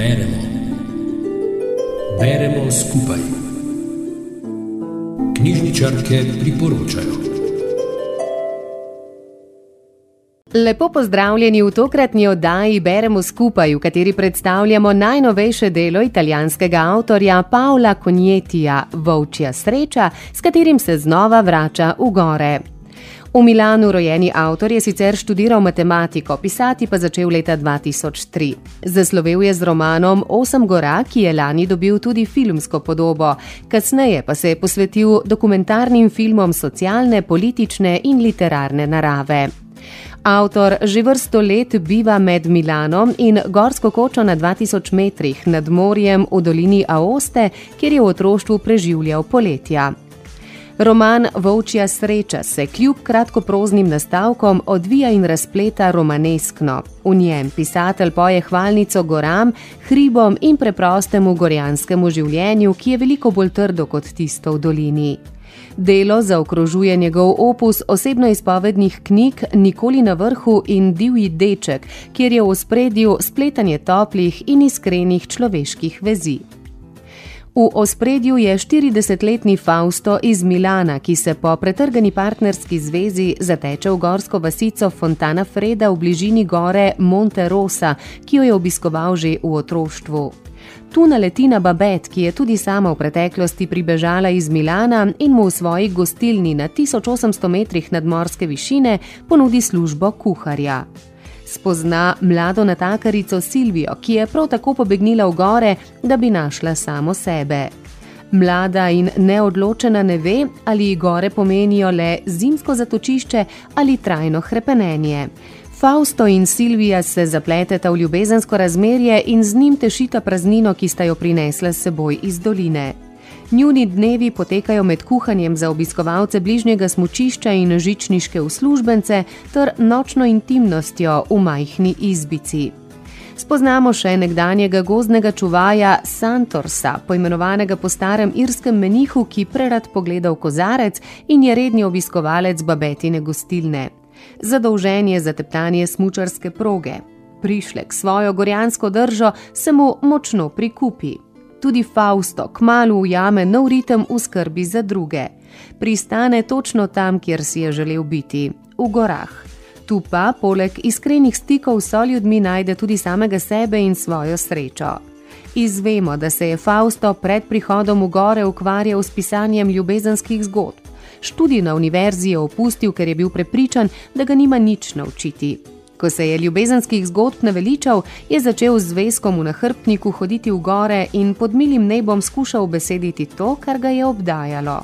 Beremo. Beremo skupaj. Knjižničarke priporočajo. Lepo pozdravljeni v tokratni oddaji Beremo skupaj, v kateri predstavljamo najnovejše delo italijanskega avtorja Paola Conjetija Vovčja sreča, s katerim se znova vrača v gore. V Milanu rojeni avtor je sicer študiral matematiko, pisati pa začel leta 2003. Zaslovel je z romanom Osem gora, ki je lani dobil tudi filmsko podobo, kasneje pa se je posvetil dokumentarnim filmom socialne, politične in literarne narave. Avtor že vrsto let biva med Milanom in gorsko kočo na 2000 metrih nad morjem v dolini Aoste, kjer je v otroštvu preživljal poletja. Roman Vovčja sreča se kljub kratkoproznim nastavkom odvija in razpleta romaneskno. V njem pisatelj poje hvalnico goram, hribom in preprostemu gorjanskemu življenju, ki je veliko bolj trdo kot tisto v dolini. Delo zaokrožuje njegov opus osebno izpovednih knjig Nikoli na vrhu in Divji deček, kjer je v spredju spletanje toplih in iskrenih človeških vezi. V ospredju je 40-letni Fausto iz Milana, ki se po pretrgani partnerski zvezi zateče v gorsko vasico Fontana Freda v bližini gore Monte Rosa, ki jo je obiskoval že v otroštvu. Tu naleti na Babet, ki je tudi sama v preteklosti pribežala iz Milana in mu v svoji gostilni na 1800 metrih nadmorske višine ponudi službo kuharja spozna mlado natakarico Silvijo, ki je prav tako pobegnila v gore, da bi našla samo sebe. Mlada in neodločena ne ve, ali gore pomenijo le zimsko zatočišče ali trajno hrepenenje. Fausto in Silvija se zapleteta v ljubezensko razmerje in z njim tešita praznino, ki sta jo prinesla s seboj iz doline. Njuni dnevi potekajo med kuhanjem za obiskovalce bližnjega smočišča in žičniške uslužbence ter nočno intimnostjo v majhni izbici. Spoznamo še nekdanjega gozdnega čuvaja Santorsa, poimenovanega po starem irskem menihu, ki prerad pogleda v kozarec in je redni obiskovalec babetine gostilne. Zadolžen je za teptanje smučarske proge. Prišlek svojo gorjansko držo se mu močno prikupi. Tudi Fausto kmalo ujame nov ritem v skrbi za druge. Pristane točno tam, kjer si je želel biti, v gorah. Tu pa, poleg iskrenih stikov s ljudmi, najde tudi samega sebe in svojo srečo. Izvemo, da se je Fausto pred prihodom v gore ukvarjal s pisanjem ljubezenskih zgodb. Študij na univerzi je opustil, ker je bil prepričan, da ga nima nič naučiti. Ko se je ljubezenskih zgodb naveličal, je začel z veskom v nahrbtniku hoditi v gore in pod milim nebom skušal besediti to, kar ga je obdajalo.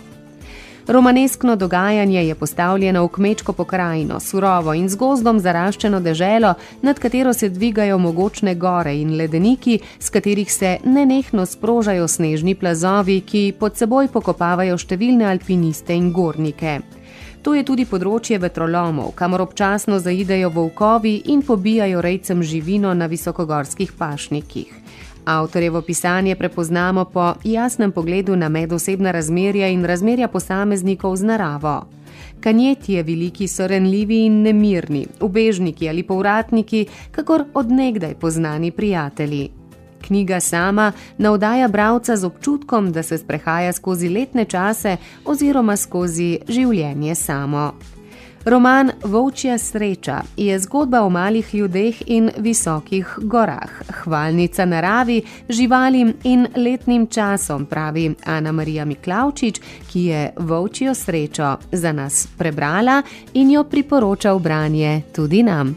Romaneskno dogajanje je postavljeno v kmečko pokrajino, surovo in z gozdom zaraščeno deželo, nad katero se dvigajo mogočne gore in ledeniki, s katerih se nenehno sprožajo snežni plazovi, ki pod seboj pokopavajo številne alpiniste in gornike. To je tudi področje vetrolomov, kamor občasno zaidejo volkovi in pobijajo rejcem živino na visokogorskih pašnikih. Avtorjevo pisanje prepoznamo po jasnem pogledu na medosebna razmerja in razmerja posameznikov z naravo. Kanjeti je veliki so renljivi in nemirni, ubežniki ali povratniki, kakor odnegdaj poznani prijatelji. Knjiga sama navdaja bralca z občutkom, da se sprehaja skozi letne čase oziroma skozi življenje samo. Roman Vovčja sreča je zgodba o malih ljudeh in visokih gorah, hvalnica naravi, živalim in letnim časom, pravi Ana Marija Miklavčič, ki je Vovčjo srečo za nas prebrala in jo priporoča v branje tudi nam.